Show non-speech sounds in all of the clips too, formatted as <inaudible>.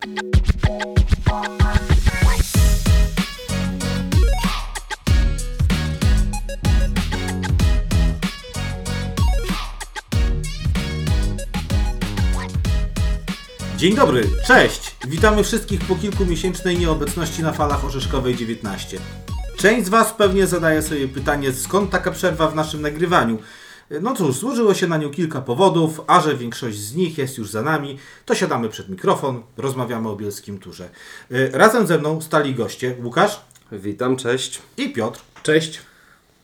Dzień dobry, cześć! Witamy wszystkich po kilkumiesięcznej nieobecności na falach Orzeszkowej 19. Część z Was pewnie zadaje sobie pytanie, skąd taka przerwa w naszym nagrywaniu. No cóż, złożyło się na nią kilka powodów, a że większość z nich jest już za nami, to siadamy przed mikrofon, rozmawiamy o bielskim turze. Y, Razem ze mną stali goście Łukasz Witam, cześć. i Piotr. Cześć.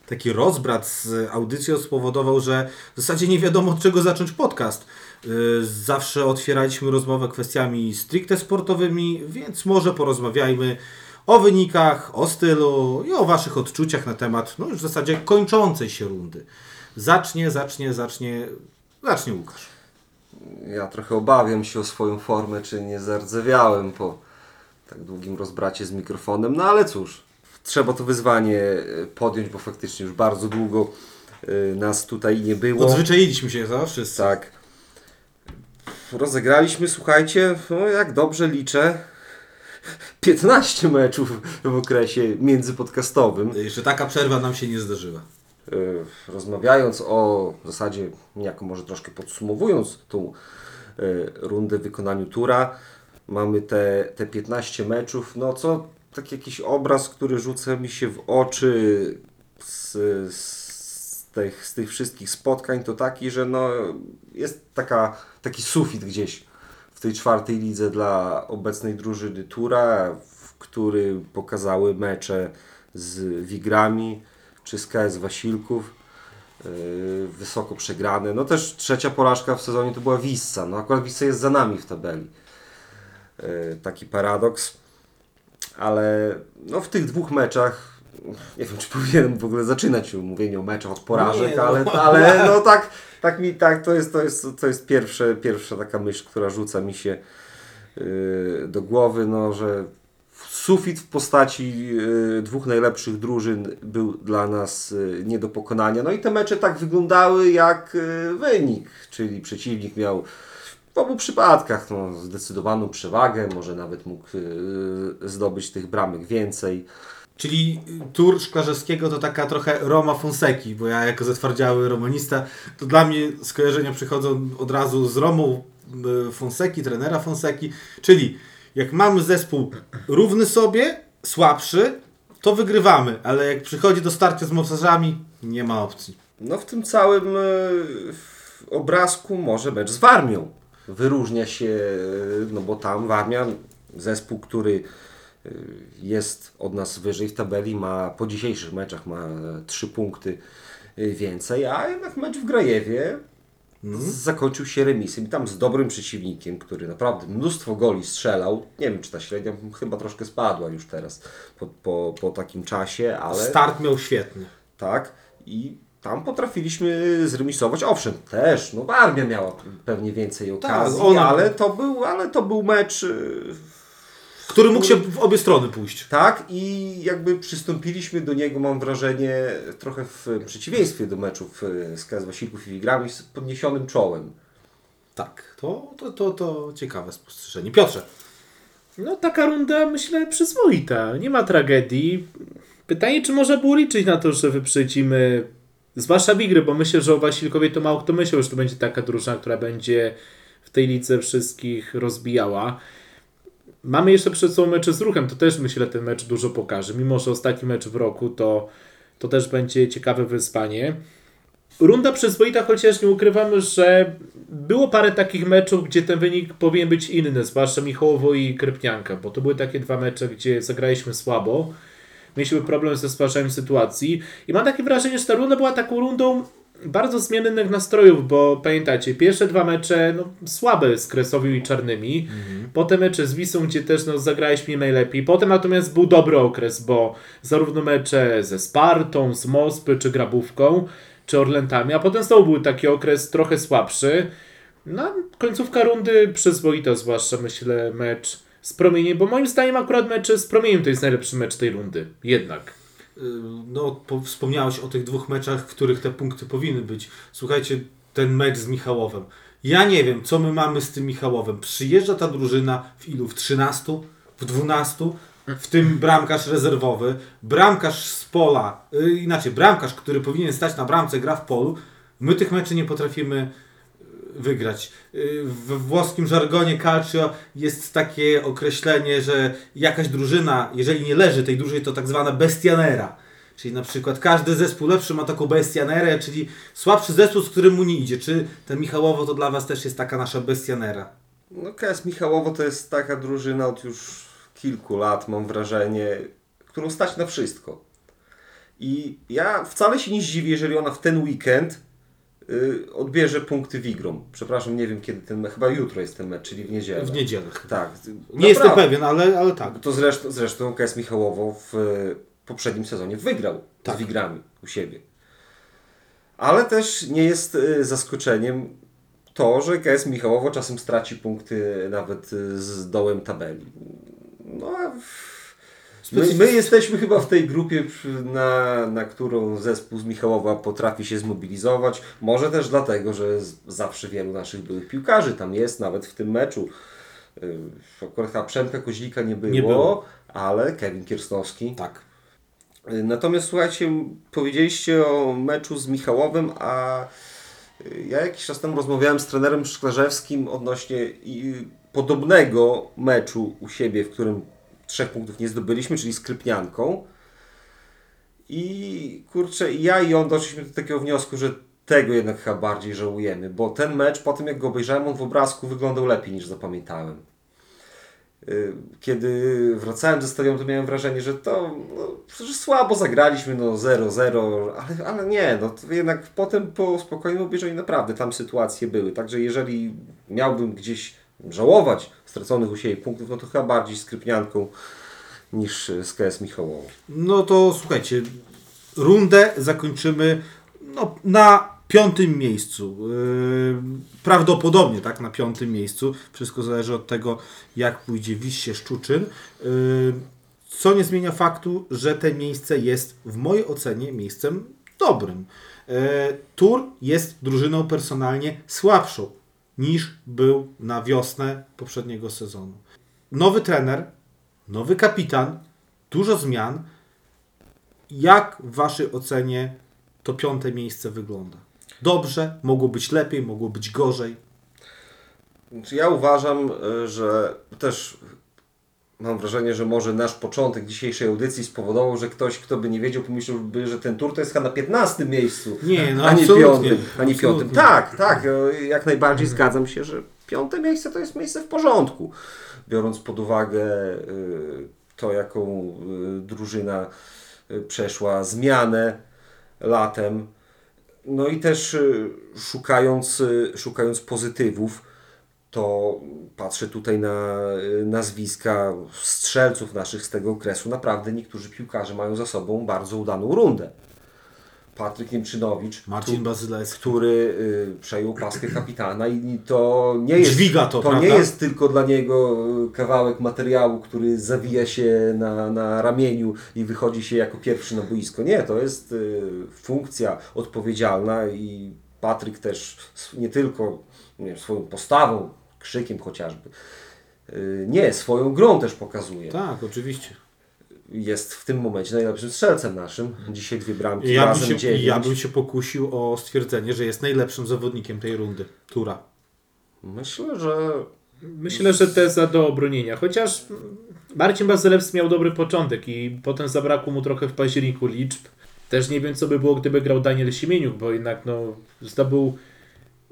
Taki rozbrat z audycją spowodował, że w zasadzie nie wiadomo od czego zacząć podcast. Yy, Zawsze otwieraliśmy rozmowę kwestiami stricte sportowymi, więc może porozmawiajmy o wynikach, o stylu i o Waszych odczuciach na temat, no już w zasadzie kończącej się rundy. Zacznie, zacznie, zacznie, zacznie Łukasz. Ja trochę obawiam się o swoją formę, czy nie zardzewiałem po tak długim rozbracie z mikrofonem, no ale cóż, trzeba to wyzwanie e, podjąć, bo faktycznie już bardzo długo e, nas tutaj nie było. Odzwyczailiśmy się, to wszyscy. Tak. Rozegraliśmy, słuchajcie, no jak dobrze liczę, 15 meczów w okresie międzypodcastowym. Jeszcze taka przerwa nam się nie zdarzyła. Y, rozmawiając o w zasadzie niejako może troszkę podsumowując tą y, rundę wykonaniu Tura, mamy te, te 15 meczów, no co tak jakiś obraz, który rzuca mi się w oczy z, z, tych, z tych wszystkich spotkań, to taki, że no jest taka, taki sufit gdzieś w tej czwartej lidze dla obecnej drużyny Tura, w który pokazały mecze z Wigrami czy z KS Wasilków. Yy, wysoko przegrane. No też trzecia porażka w sezonie to była Wissa. No akurat Wissa jest za nami w tabeli. Yy, taki paradoks. Ale no w tych dwóch meczach nie wiem, czy <laughs> powinienem w ogóle zaczynać mówienie o meczach od porażek, Nie, no. ale, ale no tak, tak mi tak, to jest, to jest, to jest pierwsze, pierwsza taka myśl, która rzuca mi się yy, do głowy, no, że sufit w postaci yy, dwóch najlepszych drużyn był dla nas yy, nie do pokonania. No i te mecze tak wyglądały jak yy, wynik, czyli przeciwnik miał w obu przypadkach no, zdecydowaną przewagę, może nawet mógł zdobyć tych bramek więcej. Czyli tur Szklarzewskiego to taka trochę Roma Fonseki, bo ja jako zatwardziały romanista, to dla mnie skojarzenia przychodzą od razu z Romą Fonseki, trenera Fonseki, czyli jak mamy zespół równy sobie, słabszy, to wygrywamy, ale jak przychodzi do starcia z mocarzami, nie ma opcji. No w tym całym e, obrazku może mecz z Warmią wyróżnia się, e, no bo tam Warmia, zespół, który e, jest od nas wyżej w tabeli, ma po dzisiejszych meczach ma trzy punkty więcej, a jednak mecz w Grajewie zakończył się remisem i tam z dobrym przeciwnikiem, który naprawdę mnóstwo goli strzelał. Nie wiem, czy ta średnia chyba troszkę spadła już teraz po, po, po takim czasie, ale... Start miał świetny. Tak. I tam potrafiliśmy zremisować. Owszem, też, no Armia miała pewnie więcej okazji, ona- ale, to był, ale to był mecz y, Który mógł się w obie strony pójść. tak i jakby przystąpiliśmy do niego, mam wrażenie, trochę w przeciwieństwie do meczów y, z KS Wasilków i Wigrami z podniesionym czołem. Tak, to, to, to, to ciekawe spostrzeżenie. Piotrze, No taka runda myślę przyzwoita. Nie ma tragedii. Pytanie, czy można było liczyć na to, że wyprzedzimy zwłaszcza Wigry, bo myślę, że o Wasilkowie to mało kto myślał, że to będzie taka drużyna, która będzie w tej lidze wszystkich rozbijała. Mamy jeszcze przed sobą mecze z ruchem, to też myślę ten mecz dużo pokaże. Mimo, że ostatni mecz w roku to, to też będzie ciekawe wyzwanie. Runda przyzwoita, chociaż nie ukrywamy, że było parę takich meczów, gdzie ten wynik powinien być inny, zwłaszcza Michałowo i Krypnianka, bo to były takie dwa mecze, gdzie zagraliśmy słabo. Mieliśmy problem ze stwarzaniem sytuacji i mam takie wrażenie, że ta runda była taką rundą bardzo zmiennych nastrojów, bo pamiętacie, pierwsze dwa mecze no, słabe z Kresowią i Czarnymi, potem mecze z Wisą, gdzie też no, zagraliśmy najlepiej, potem natomiast był dobry okres, bo zarówno mecze ze Spartą, z Mospy czy Grabówką, czy Orlentami, a potem znowu był taki okres trochę słabszy. No, końcówka rundy przyzwoita, zwłaszcza myślę mecz z Promieniem, bo moim zdaniem akurat mecz z Promieniem to jest najlepszy mecz tej rundy. Jednak. Y, no, po, wspomniałeś o tych dwóch meczach, w których te punkty powinny być. Słuchajcie, ten mecz z Michałowem. Ja nie wiem, co my mamy z tym Michałowem. Przyjeżdża ta drużyna w ilu? W 13? W 12? W tym bramkarz rezerwowy, bramkarz z pola, yy, inaczej, bramkarz, który powinien stać na bramce, gra w polu. My tych meczy nie potrafimy wygrać. Yy, W włoskim żargonie calcio jest takie określenie, że jakaś drużyna, jeżeli nie leży tej drużyny, to tak zwana bestianera. Czyli na przykład każdy zespół lepszy ma taką bestianerę, czyli słabszy zespół, z którym mu nie idzie. Czy ten Michałowo to dla Was też jest taka nasza bestianera? No KS Michałowo to jest taka drużyna od już kilku lat, mam wrażenie, którą stać na wszystko. I ja wcale się nie zdziwię, jeżeli ona w ten weekend y, odbierze punkty Wigrom. Przepraszam, nie wiem kiedy ten mecz, chyba jutro jest ten mecz, czyli w niedzielę. W niedzielę. Tak. Nie jestem naprawdę. pewien, ale, ale tak. To zresztą, zresztą KS Michałowo w y, poprzednim sezonie wygrał Tak. z Wigrami u siebie. Ale też nie jest y, zaskoczeniem to, że KS Michałowo czasem straci punkty nawet y, z dołem tabeli. No, w- my, my jesteśmy chyba w tej grupie, na, na którą zespół z Michałowa potrafi się zmobilizować. Może też dlatego, że zawsze wielu naszych byłych piłkarzy tam jest, nawet w tym meczu. Y, Akurat chyba Przemka Koźlika nie było, Nie było. ale Kevin Kiersnowski. Tak. Y, Natomiast słuchajcie, powiedzieliście o meczu z Michałowem, a y, ja jakiś czas temu rozmawiałem z trenerem Szklarzewskim odnośnie podobnego meczu u siebie, w którym trzech punktów nie zdobyliśmy, czyli z Krypnianką. I kurczę, ja i on doszliśmy do takiego wniosku, że tego jednak chyba bardziej żałujemy, bo ten mecz, po tym jak go obejrzałem, on w obrazku wyglądał lepiej niż zapamiętałem. Y, Kiedy wracałem ze stadionu, to miałem wrażenie, że to no, słabo zagraliśmy, no 0-0, ale, ale nie, no to jednak potem po spokojnym obejrzeniu naprawdę tam sytuacje były. Także jeżeli miałbym gdzieś żałować straconych u siebie punktów, no to chyba bardziej z Krypnianką niż z KS Michałowo. No to słuchajcie, rundę zakończymy no, na piątym miejscu. Yy, prawdopodobnie tak, na piątym miejscu. Wszystko zależy od tego, jak pójdzie Wiście Szczuczyn. Yy, co nie zmienia faktu, że to miejsce jest w mojej ocenie miejscem dobrym. Yy, Tur jest drużyną personalnie słabszą niż był na wiosnę poprzedniego sezonu. Nowy trener, nowy kapitan, dużo zmian. Jak w Waszej ocenie to piąte miejsce wygląda? Dobrze, mogło być lepiej, mogło być gorzej. Ja uważam, y, że też mam wrażenie, że może nasz początek dzisiejszej audycji spowodował, że ktoś, kto by nie wiedział, pomyślałby, że ten tur to jest chyba na 15 miejscu, Nie, no a nie piątym. A nie piątym. Tak, tak, y, jak najbardziej zgadzam się, że piąte miejsce to jest miejsce w porządku. Biorąc pod uwagę y, to, jaką y, drużyna przeszła zmianę latem. No i też szukając, szukając pozytywów, to patrzę tutaj na y, nazwiska strzelców naszych z tego okresu. Naprawdę niektórzy piłkarze mają za sobą bardzo udaną rundę. Patryk Niemczynowicz, Marcin Bazylewski. który y, przejął paskę kapitana i to nie jest, Dźwiga to, to nie jest tylko dla niego y, kawałek materiału, który zawija się na, na ramieniu i wychodzi się jako pierwszy na boisko. Nie, to jest y, funkcja odpowiedzialna i Patryk też nie tylko nie wiem, swoją postawą, krzykiem chociażby, y, nie, swoją grą też pokazuje. Tak, oczywiście. Jest w tym momencie najlepszym strzelcem naszym. Dzisiaj dwie bramki, Ja bym, razem się, dziewięć. ja bym się pokusił o stwierdzenie, że jest najlepszym zawodnikiem tej rundy. Tura. Myślę, że Myślę, że teza do obronienia. Chociaż Marcin Bazylewski miał dobry początek i potem zabrakło mu trochę w październiku liczb. Też nie wiem, co by było, gdyby grał Daniel Siemieniuk, bo jednak no, zdobył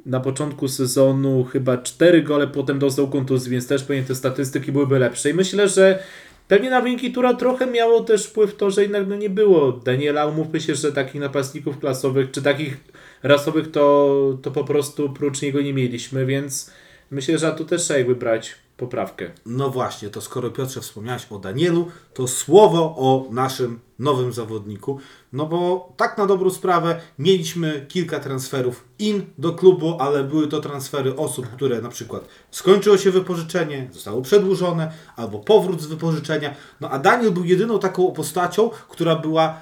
na początku sezonu chyba 4 gole, potem dostał kontuzji, więc też pewnie te statystyki byłyby lepsze. I myślę, że pewnie na wyniki Tura trochę miało też wpływ to, że jednak no, nie było Daniela. Umówmy się, że takich napastników klasowych, czy takich rasowych to, to po prostu prócz niego nie mieliśmy, więc myślę, że tu też trzeba jakby brać poprawkę. No właśnie, to skoro Piotrze wspomniałeś o Danielu, to słowo o naszym nowym zawodniku. No bo tak na dobrą sprawę mieliśmy kilka transferów in do klubu, ale były to transfery osób, które na przykład skończyło się wypożyczenie, zostało przedłużone, albo powrót z wypożyczenia. No a Daniel był jedyną taką postacią, która była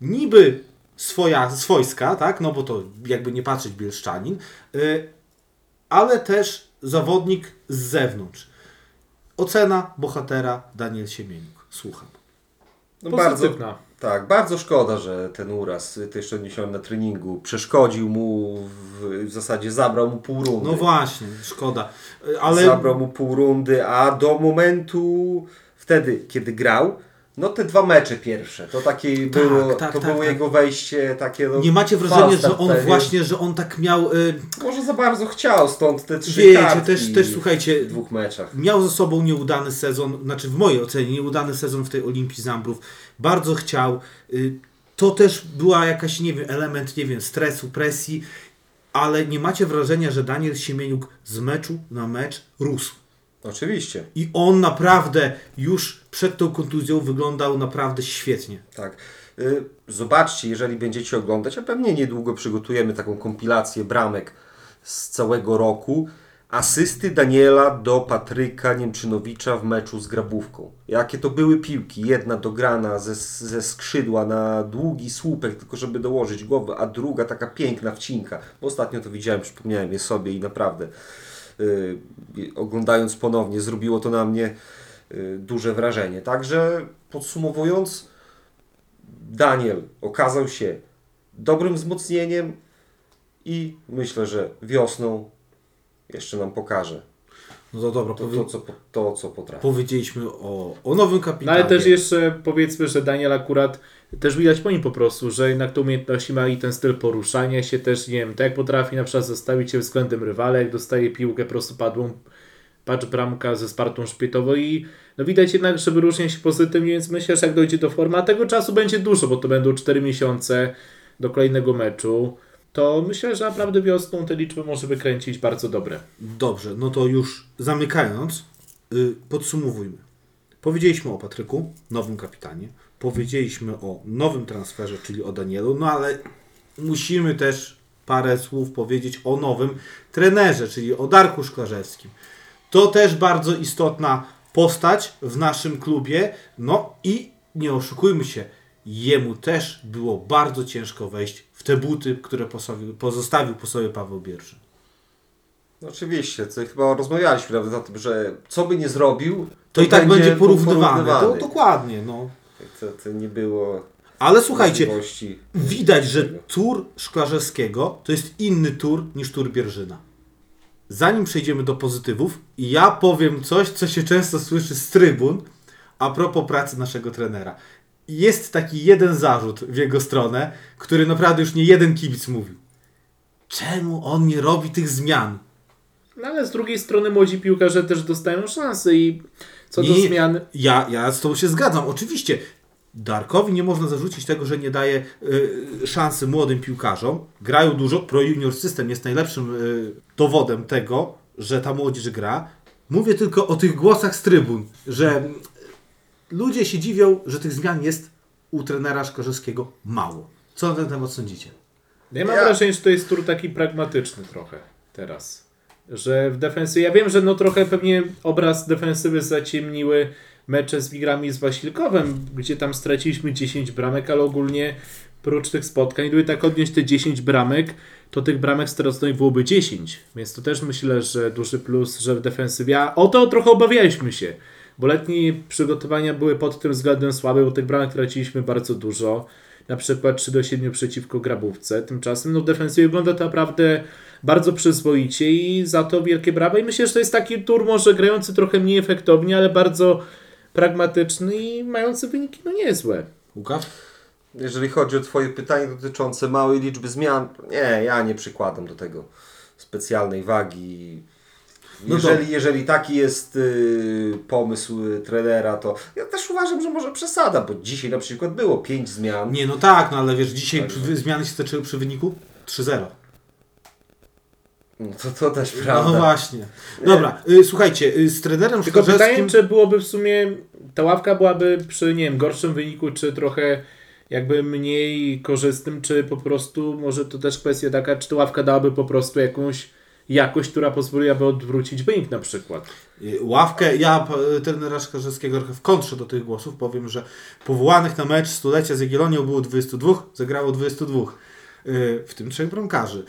niby swoja, swojska, tak? No bo to jakby nie patrzeć bielszczanin, y, ale też zawodnik z zewnątrz. Ocena bohatera Daniel Siemieniuk. Słucham. No bardzo, tak, bardzo szkoda, że ten uraz, to jeszcze odniesiony na treningu, przeszkodził mu, w, w zasadzie zabrał mu pół rundy. No właśnie, szkoda. Ale Zabrał mu pół rundy, a do momentu wtedy, kiedy grał, no te dwa mecze pierwsze, to takie było, tak, to tak, było tak. jego wejście takie no, nie macie wrażenia, że on pewien. właśnie, że on tak miał... Y, Może za bardzo chciał, stąd te trzy Wiecie, kartki też- też, słuchajcie, w dwóch meczach. miał ze sobą nieudany sezon, znaczy w mojej ocenie nieudany sezon w tej Olimpii Zambrów. Bardzo chciał. Y, To też była jakaś, nie wiem, element, nie wiem, stresu, presji, ale nie macie wrażenia, że Daniel Siemieniuk z meczu na mecz rósł. Oczywiście, I on naprawdę już przed tą kontuzją wyglądał naprawdę świetnie. tak. Y, Zobaczcie, jeżeli będziecie oglądać, a pewnie niedługo przygotujemy taką kompilację bramek z całego roku. Asysty Daniela do Patryka Niemczynowicza w meczu z Grabówką. Jakie to były piłki. Jedna dograna ze, ze skrzydła na długi słupek, tylko żeby dołożyć głowę, a druga taka piękna wcinka. Bo ostatnio to widziałem, przypomniałem je sobie i naprawdę oglądając ponownie zrobiło to na mnie y, duże wrażenie. Także podsumowując, Daniel okazał się dobrym wzmocnieniem i myślę, że wiosną jeszcze nam pokaże No to dobra, to, to, co, to co potrafi. powiedzieliśmy o, o nowym No kapitanie. ale też jeszcze powiedzmy, że Daniel akurat też widać po nim po prostu, że jednak te umiejętności ma i ten styl poruszania się też, nie wiem, tak jak potrafi na przykład zostawić się względem rywala, jak dostaje piłkę prostopadłą, patrz bramka ze spartą szpietową i no widać jednak, że wyróżnia się pozytywnie, więc myślę, że jak dojdzie do formy, a tego czasu będzie dużo, bo to będą 4 miesiące do kolejnego meczu, to myślę, że naprawdę wiosną te liczby może wykręcić bardzo dobre. Dobrze, no to już zamykając, y, podsumowujmy. Powiedzieliśmy o Patryku, nowym kapitanie. Powiedzieliśmy o nowym transferze, czyli o Danielu, no ale musimy też parę słów powiedzieć o nowym trenerze, czyli o Darku Szklarzewskim. To też bardzo istotna postać w naszym klubie. No i nie oszukujmy się, jemu też było bardzo ciężko wejść w te buty, które pozostawił po sobie Paweł Bierszy. No Oczywiście, to chyba rozmawialiśmy nawet o tym, że co by nie zrobił, To i tak będzie porównywany. To, dokładnie, no. To, to nie było Ale słuchajcie, widać, że tur Szklarzewskiego to jest inny tur niż tur Bierżyna. Zanim przejdziemy do pozytywów, ja powiem coś, co się często słyszy z trybun a propos pracy naszego trenera. Jest taki jeden zarzut w jego stronę, który naprawdę już nie jeden kibic mówił. Czemu on nie robi tych zmian? No ale z drugiej strony młodzi piłkarze też dostają szansę i co do nie, zmian, Ja, ja z tobą się zgadzam. Oczywiście Darkowi nie można zarzucić tego, że nie daje y, szansy młodym piłkarzom. Grają dużo. Pro Junior System jest najlepszym y, dowodem tego, że ta młodzież gra. Mówię tylko o tych głosach z trybun, że mm, ludzie się dziwią, że tych zmian jest u trenera Szkorzewskiego mało. Co na ten temat sądzicie? Ja mam Ja- wrażenie, że to jest tur taki pragmatyczny trochę teraz. Że w defensywie, ja wiem, że no trochę pewnie obraz defensywy zaciemniły mecze z Wigrami z Wasilkowem, gdzie tam straciliśmy 10 bramek, ale ogólnie prócz tych spotkań, gdyby tak odnieść te 10 bramek, to tych bramek straconych byłoby 10. Więc to też myślę, że duży plus, że w defensywie, a o to trochę obawialiśmy się. Bo letnie przygotowania były pod tym względem słabe, bo tych bramek traciliśmy bardzo dużo. Na przykład 3 do 7 przeciwko Grabówce. Tymczasem no, w defensywie wygląda to naprawdę bardzo przyzwoicie i za to wielkie brawa. I myślę, że to jest taki tur może grający trochę mniej efektownie, ale bardzo pragmatyczny i mający wyniki no niezłe. Łukasz? Jeżeli chodzi o Twoje pytanie dotyczące małej liczby zmian, nie, ja nie przykładam do tego specjalnej wagi. No Jeżeli, dobra. jeżeli taki jest y, pomysł y, trenera, to ja też uważam, że może przesada, bo dzisiaj na przykład było 5 zmian. Nie, no tak, no ale wiesz, dzisiaj Także. przy- zmiany się zaczęły przy wyniku 3-0. No To, to też No prawda. właśnie. Dobra, y, słuchajcie, y, z trenerem Tylko Szkorzewskim... pytanie, czy byłoby w sumie, ta ławka byłaby przy, nie wiem, gorszym wyniku, czy trochę jakby mniej korzystnym, czy po prostu, może to też kwestia taka, czy ta ławka dałaby po prostu jakąś jakość, która pozwoliłaby odwrócić wynik na przykład. Y, Ławkę, ja p- trenera Szkorzewskiego trochę w kontrze do tych głosów powiem, że powołanych na mecz stulecia z Jagiellonią było 22, zagrało 22, y, w tym trzech bramkarzy.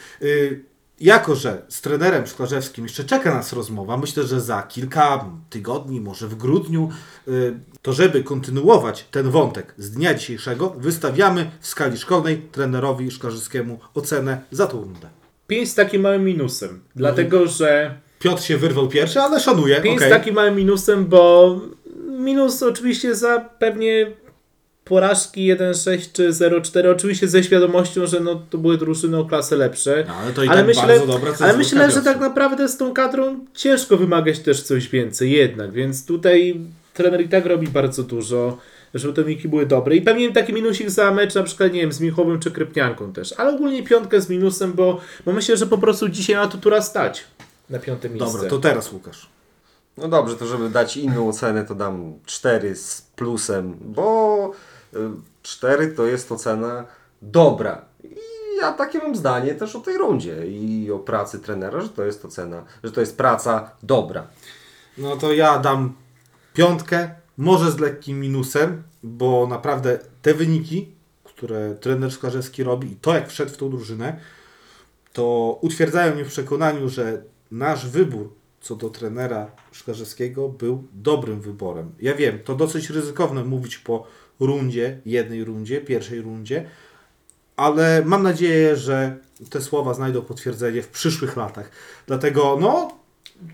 Jako, że z trenerem Szklarzewskim jeszcze czeka nas rozmowa, myślę, że za kilka tygodni, może w grudniu, y, to żeby kontynuować ten wątek z dnia dzisiejszego, wystawiamy w skali szkolnej trenerowi Szklarzyskiemu ocenę za tą rundę. 5 z takim małym minusem. Dlatego, że Piotr się wyrwał pierwszy, ale szanuję. 5 okej. z takim małym minusem, bo minus oczywiście za pewnie porażki 1-6 czy 0-4, oczywiście ze świadomością, że no, to były drużyny o klasę lepsze. No, ale to i ale tak myślę, bardzo dobra cenzura ale myślę, że tak naprawdę z tą kadrą ciężko wymagać też coś więcej jednak, więc tutaj trener i tak robi bardzo dużo, żeby te wyniki były dobre i pewnie taki minusik za mecz na przykład, nie wiem, z Michowym czy Krypnianką też, ale ogólnie piątkę z minusem, bo, bo myślę, że po prostu dzisiaj na to tura stać na piąte miejsce. Dobra, to teraz Łukasz. No dobrze, to żeby dać inną ocenę, to dam 4 z plusem, bo 4 to jest ocena dobra. I ja takie mam zdanie też o tej rundzie i o pracy trenera, że to jest ocena, że to jest praca dobra. No to ja dam piątkę, może z lekkim minusem, bo naprawdę te wyniki, które trener Szklarzewski robi i to jak wszedł w tą drużynę, to utwierdzają mnie w przekonaniu, że nasz wybór co do trenera Szklarzewskiego był dobrym wyborem. Ja wiem, to dosyć ryzykowne mówić po rundzie, jednej rundzie, pierwszej rundzie, ale mam nadzieję, że te słowa znajdą potwierdzenie w przyszłych latach. Dlatego, no,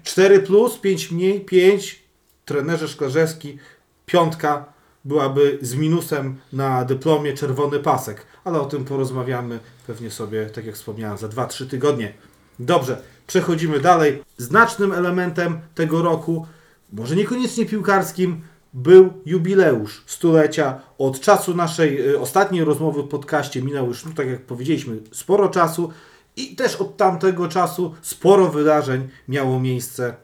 4 plus, 5 mniej, 5, trenerze Szklarzewski, piątka byłaby z minusem na dyplomie czerwony pasek, ale o tym porozmawiamy pewnie sobie, tak jak wspomniałem, za 2-3 tygodnie. Dobrze, przechodzimy dalej. Znacznym elementem tego roku, może niekoniecznie piłkarskim, był jubileusz stulecia. Od czasu naszej y, ostatniej rozmowy w podcaście minęło już, no, tak jak powiedzieliśmy, sporo czasu i też od tamtego czasu sporo wydarzeń miało miejsce,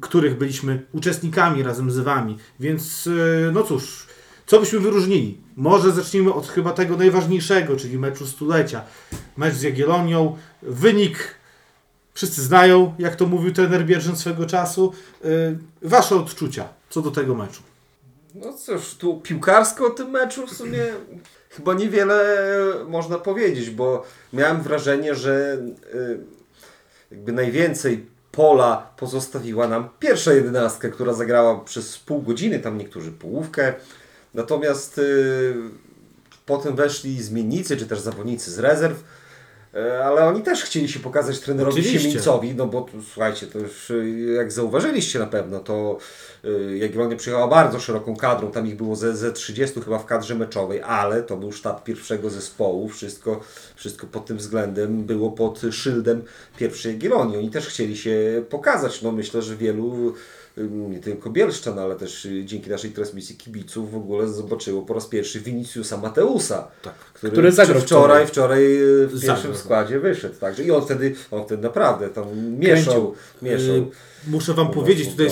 których byliśmy uczestnikami razem z Wami. Więc, y, no cóż, co byśmy wyróżnili? Może zacznijmy od chyba tego najważniejszego, czyli meczu stulecia. Mecz z Jagiellonią. Wynik wszyscy znają, jak to mówił trener Bierżyn swego czasu. Y, Wasze odczucia co do tego meczu? No cóż, tu piłkarsko o tym meczu w sumie chyba niewiele można powiedzieć, bo miałem wrażenie, że y, jakby najwięcej pola pozostawiła nam pierwsza jedenastka, która zagrała przez pół godziny, tam niektórzy połówkę. Natomiast y, potem weszli zmiennicy, czy też zawodnicy z rezerw. Y, Ale oni też chcieli się pokazać trenerowi. Siemińcowi, no bo słuchajcie, to już y, jak zauważyliście na pewno, to y, Jagiellonia przyjechała bardzo szeroką kadrą, tam ich było ze, ze 30 chyba w kadrze meczowej, ale to był sztab pierwszego zespołu, wszystko, wszystko pod tym względem było pod szyldem pierwszej Jagiellonii. Oni też chcieli się pokazać, no myślę, że wielu nie tylko Bielszczan, ale też y, dzięki naszej transmisji kibiców w ogóle zobaczyło po raz pierwszy Viniciusa Mateusa, Tak. który, Który zagrał wczoraj, wczoraj y, w Zagrał. pierwszym składzie wyszedł. Także i on wtedy, on wtedy naprawdę tam mieszał, mieszał. Y, Muszę Wam powiedzieć, tutaj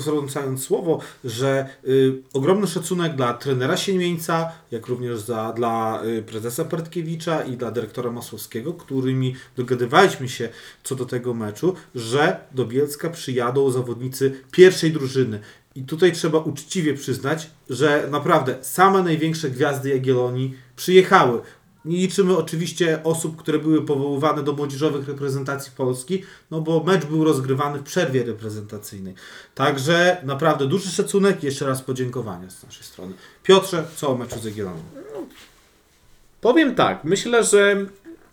wtrącając słowo, że y, ogromny szacunek dla trenera Siemieńca, jak również za, dla y, prezesa Pertkiewicza i dla dyrektora Masłowskiego, którymi dogadywaliśmy się co do tego meczu, że do Bielska przyjadą zawodnicy pierwszej drużyny. I tutaj trzeba uczciwie przyznać, że naprawdę same największe gwiazdy Jagiellonii przyjechały. Nie liczymy oczywiście osób, które były powoływane do młodzieżowych reprezentacji Polski, no bo mecz był rozgrywany w przerwie reprezentacyjnej. Także naprawdę duży szacunek i jeszcze raz podziękowania z naszej strony. Piotrze, co o meczu z Jagiellonią? Powiem tak, myślę, że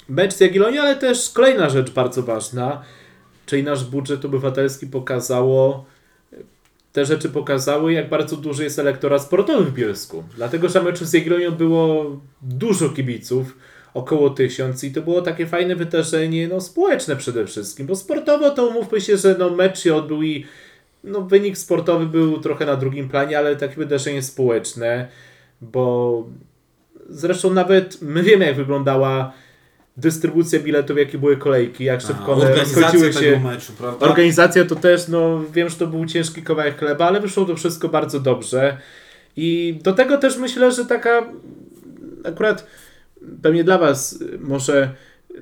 mecz z Jagiellonią, ale też kolejna rzecz bardzo ważna, czyli nasz budżet obywatelski pokazało, te rzeczy pokazały, jak bardzo duży jest elektorat sportowy w Bielsku. Dlatego, że meczu z Jagiellonią było dużo kibiców, około tysiąc i to było takie fajne wydarzenie, no społeczne przede wszystkim, bo sportowo to umówmy się, że no mecz się odbył i no wynik sportowy był trochę na drugim planie, ale takie wydarzenie społeczne, bo Zresztą nawet my wiemy, jak wyglądała dystrybucja biletów, jakie były kolejki, jak szybko one rozchodziły się. meczu, prawda? Organizacja to też, no wiem, że to był ciężki kawałek chleba, ale wyszło to wszystko bardzo dobrze. I do tego też myślę, że taka akurat pewnie dla Was może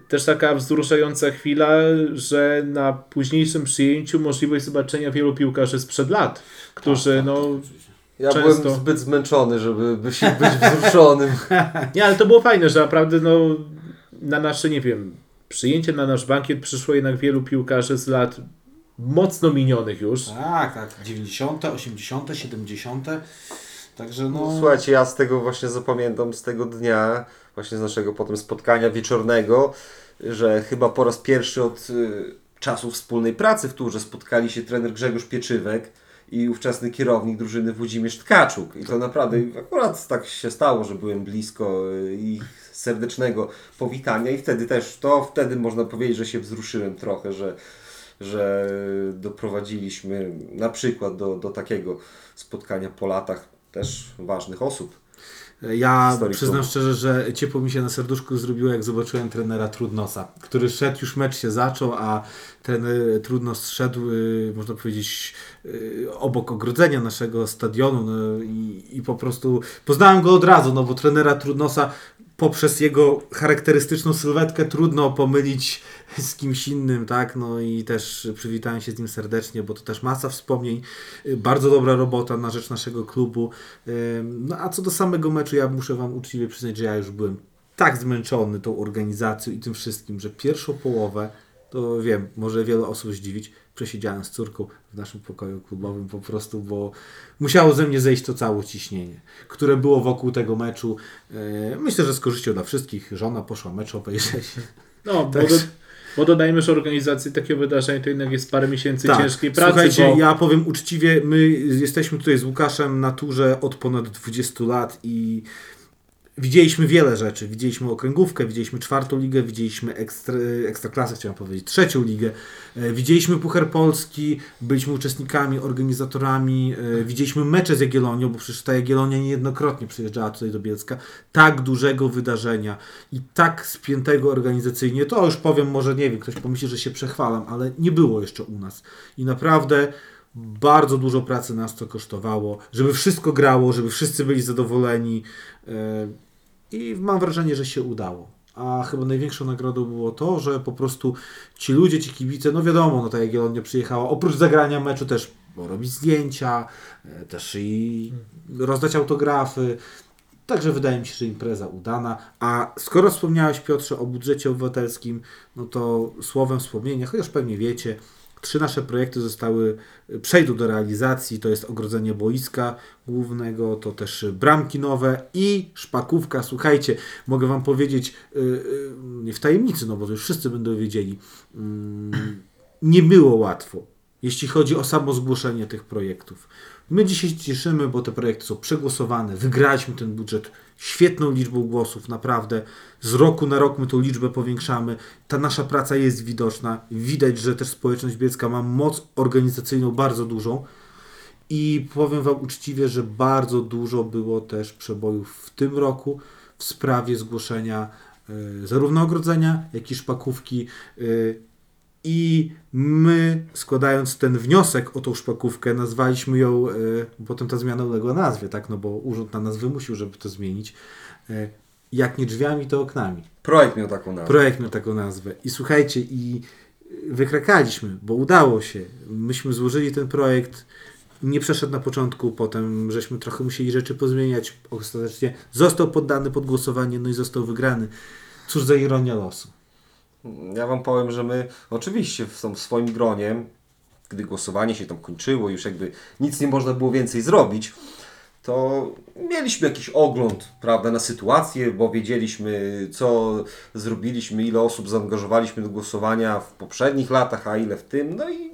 też taka wzruszająca chwila, że na późniejszym przyjęciu możliwość zobaczenia wielu piłkarzy sprzed lat, którzy Tak, no Ja często- byłem zbyt zmęczony, żeby by się być wzruszonym. <laughs> Nie, ale to było fajne, że naprawdę no, na nasze, nie wiem, przyjęcie na nasz bankiet przyszło jednak wielu piłkarzy z lat mocno minionych już. Tak, tak. 90., 80., 70. Także no. No, słuchajcie, ja z tego właśnie zapamiętam, z tego dnia, właśnie z naszego potem spotkania wieczornego, że chyba po raz pierwszy od y, czasu wspólnej pracy w turze spotkali się trener Grzegorz Pieczywek i ówczesny kierownik drużyny Włodzimierz Tkaczuk. I to naprawdę akurat tak się stało, że byłem blisko y, ich serdecznego powitania i wtedy też, to wtedy można powiedzieć, że się wzruszyłem trochę, że że doprowadziliśmy na przykład do, do takiego spotkania po latach też ważnych osób. Ja przyznam szczerze, że ciepło mi się na serduszku zrobiło, jak zobaczyłem trenera Trudnosa, który szedł, już mecz się zaczął, a trener Trudnos szedł, y, można powiedzieć, y, obok ogrodzenia naszego stadionu no, i, i po prostu poznałem go od razu, no bo trenera Trudnosa poprzez jego charakterystyczną sylwetkę trudno pomylić z kimś innym, tak? No i też przywitałem się z nim serdecznie, bo to też masa wspomnień. Bardzo dobra robota na rzecz naszego klubu. No a co do samego meczu, ja muszę Wam uczciwie przyznać, że ja już byłem tak zmęczony tą organizacją i tym wszystkim, że pierwszą połowę, to wiem, może wiele osób zdziwić, przesiedziałem z córką w naszym pokoju klubowym po prostu, bo musiało ze mnie zejść to całe ciśnienie, które było wokół tego meczu. Yy, Myślę, że z korzyścią dla wszystkich. Żona poszła mecz obejrzeć. <laughs> No, bo, Tak. do, bo dodajmy, że organizacji takiego wydarzenia to jednak jest parę miesięcy ciężkiej pracy. Tak. Słuchajcie, bo... ja powiem uczciwie, my jesteśmy tutaj z Łukaszem na turze od ponad 20 lat i widzieliśmy wiele rzeczy. Widzieliśmy okręgówkę, widzieliśmy czwartą ligę, widzieliśmy ekstra, ekstraklasę, chciałem powiedzieć, trzecią ligę. E, Widzieliśmy Puchar Polski, byliśmy uczestnikami, organizatorami, e, widzieliśmy mecze z Jagiellonią, bo przecież ta Jagiellonia niejednokrotnie przyjeżdżała tutaj do Bielska. Tak dużego wydarzenia i tak spiętego organizacyjnie, to już powiem, może nie wiem, ktoś pomyśli, że się przechwalam, ale nie było jeszcze u nas. I naprawdę bardzo dużo pracy nas to kosztowało, żeby wszystko grało, żeby wszyscy byli zadowoleni. e, I mam wrażenie, że się udało. A chyba największą nagrodą było to, że po prostu ci ludzie, ci kibice, no wiadomo, no ta Jagiellonia przyjechała, oprócz zagrania meczu też robić zdjęcia, e, też i rozdać autografy. Także wydaje mi się, że impreza udana. A skoro wspomniałeś Piotrze o budżecie obywatelskim, no to słowem wspomnienia, chociaż pewnie wiecie, trzy nasze projekty zostały, przejdą do realizacji. To jest ogrodzenie boiska głównego, to też bramki nowe i szpakówka. Słuchajcie, mogę Wam powiedzieć, yy, nie w tajemnicy, no bo to już wszyscy będą wiedzieli, mm, nie było łatwo, jeśli chodzi o samo zgłoszenie tych projektów. My dzisiaj się cieszymy, bo te projekty są przegłosowane, wygraliśmy ten budżet świetną liczbą głosów, naprawdę. Z roku na rok my tą liczbę powiększamy. Ta nasza praca jest widoczna. Widać, że też społeczność bielska ma moc organizacyjną bardzo dużą. I powiem Wam uczciwie, że bardzo dużo było też przebojów w tym roku w sprawie zgłoszenia y, zarówno ogrodzenia, jak i szpakówki. y, I my, składając ten wniosek o tą szpakówkę, nazwaliśmy ją, y, potem ta zmiana uległa nazwie, tak? No bo urząd na nas wymusił, żeby to zmienić. y, Jak nie drzwiami, to oknami. Projekt miał taką nazwę. Projekt miał taką nazwę. I słuchajcie, i wykrakaliśmy, bo udało się. Myśmy złożyli ten projekt. Nie przeszedł na początku, potem żeśmy trochę musieli rzeczy pozmieniać. Ostatecznie został poddany pod głosowanie, no i został wygrany. Cóż za ironia losu. Ja Wam powiem, że my oczywiście w tym swoim gronie, gdy głosowanie się tam kończyło, już jakby nic nie można było więcej zrobić, to mieliśmy jakiś ogląd prawda, na sytuację, bo wiedzieliśmy, co zrobiliśmy, ile osób zaangażowaliśmy do głosowania w poprzednich latach, a ile w tym. No i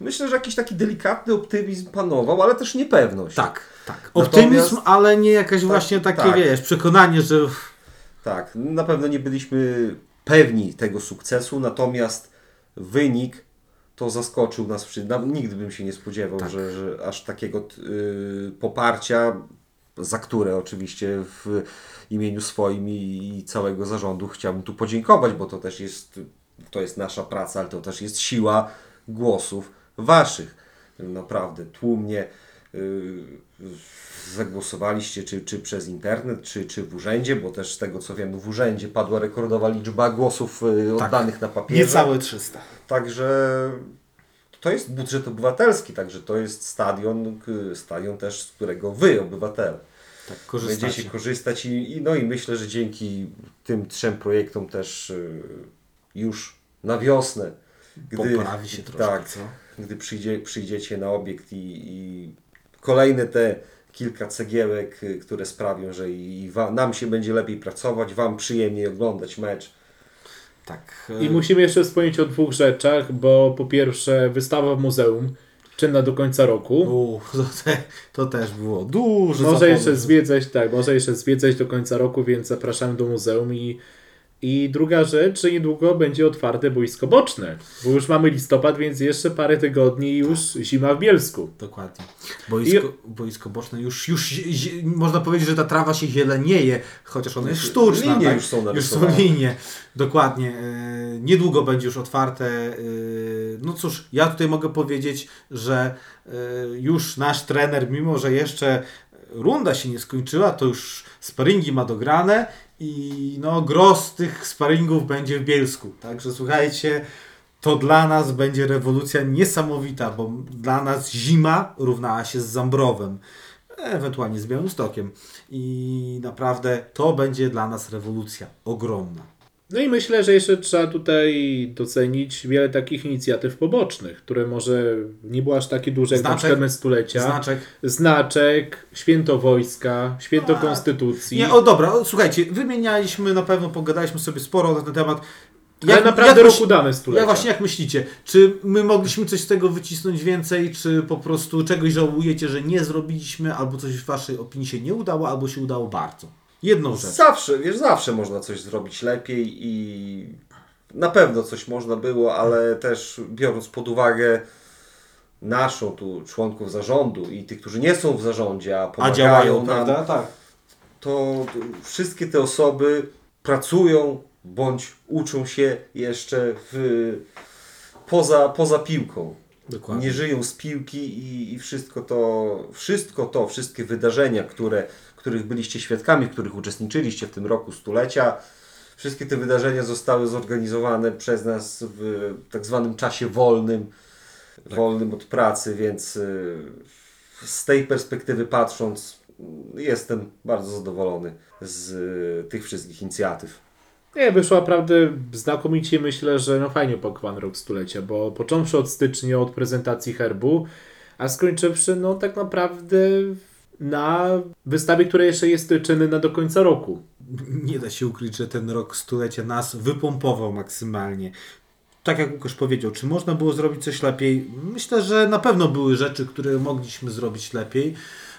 myślę, że jakiś taki delikatny optymizm panował, ale też niepewność. Tak, tak. Natomiast- Optymizm, ale nie jakaś właśnie takie, tak. wiesz, przekonanie, że Tak, na pewno nie byliśmy pewni tego sukcesu, natomiast wynik to zaskoczył nas. Nam- Nigdy bym się nie spodziewał, Tak. że, że aż takiego y, poparcia, za które oczywiście w imieniu swoim i, i całego zarządu chciałbym tu podziękować, bo to też jest, to jest nasza praca, ale to też jest siła głosów waszych. Naprawdę tłumnie zagłosowaliście, czy, czy przez internet, czy, czy w urzędzie, bo też z tego co wiem, w urzędzie padła rekordowa liczba głosów y, Tak. oddanych na papierze. niecałe 300. Także to jest budżet obywatelski, także to jest stadion, stadion też, z którego wy, obywatele, Tak, będziecie korzystać i, no i myślę, że dzięki tym trzem projektom też y, już na wiosnę. Poprawi się troszkę, Tak, co? gdy przyjdzie, przyjdziecie na obiekt i, i kolejne te kilka cegiełek, y, które sprawią, że i, i wa, nam się będzie lepiej pracować, Wam przyjemniej oglądać mecz. Tak. I musimy jeszcze wspomnieć o dwóch rzeczach, bo po pierwsze wystawa w muzeum, czynna do końca roku. To, te, to też było dużo Może zachodów. jeszcze zwiedzać, tak, może jeszcze zwiedzać do końca roku, więc zapraszamy do muzeum i i druga rzecz, że niedługo będzie otwarte boisko boczne, bo już mamy listopad, więc jeszcze parę tygodni i już zima w Bielsku. Dokładnie. Boisko, boisko boczne już, już można powiedzieć, że ta trawa się zielenieje, chociaż ona jest sztuczna. Linie tak? już są Już są linie. Dokładnie. E, Niedługo będzie już otwarte. E, No cóż, ja tutaj mogę powiedzieć, że e, już nasz trener, mimo że jeszcze runda się nie skończyła, to już sparingi ma dograne i no gros tych sparingów będzie w Bielsku. Także słuchajcie, to dla nas będzie rewolucja niesamowita, bo dla nas zima równała się z Zambrowem, ewentualnie z Białymstokiem. I naprawdę to będzie dla nas rewolucja ogromna. No i myślę, że jeszcze trzeba tutaj docenić wiele takich inicjatyw pobocznych, które może nie były aż takie duże jak na Znaczek? przykład Mecz stulecia. Znaczek. Znaczek, Święto Wojska, Święto A, Konstytucji. Nie, o dobra, o, słuchajcie, wymienialiśmy, na pewno pogadaliśmy sobie sporo na ten temat. Ale naprawdę jak roku dane stulecia. Ja właśnie jak myślicie, czy my mogliśmy coś z tego wycisnąć więcej, czy po prostu czegoś żałujecie, że nie zrobiliśmy, albo coś w waszej opinii się nie udało, albo się udało bardzo? Jedną rzecz. Zawsze, wiesz, zawsze można coś zrobić lepiej i na pewno coś można było, ale też biorąc pod uwagę naszą tu członków zarządu i tych, którzy nie są w zarządzie, a A pomagają działają, nam, prawda? Tak. to wszystkie te osoby pracują bądź uczą się jeszcze w, poza, poza piłką. Dokładnie. Nie żyją z piłki i, i wszystko to, wszystko to, wszystkie wydarzenia, które, których byliście świadkami, w których uczestniczyliście w tym roku stulecia, wszystkie te wydarzenia zostały zorganizowane przez nas w tak zwanym czasie wolnym, wolnym od pracy, więc y, z tej perspektywy patrząc, jestem bardzo zadowolony z y, tych wszystkich inicjatyw. Nie, wyszło naprawdę znakomicie. Myślę, że no fajnie opakowany rok stulecia, bo począwszy od stycznia, od prezentacji herbu, a skończywszy no tak naprawdę na wystawie, która jeszcze jest czynna do końca roku. Nie da się ukryć, że ten rok stulecia nas wypompował maksymalnie. Tak jak Łukasz powiedział, czy można było zrobić coś lepiej? Myślę, że na pewno były rzeczy, które mogliśmy zrobić lepiej.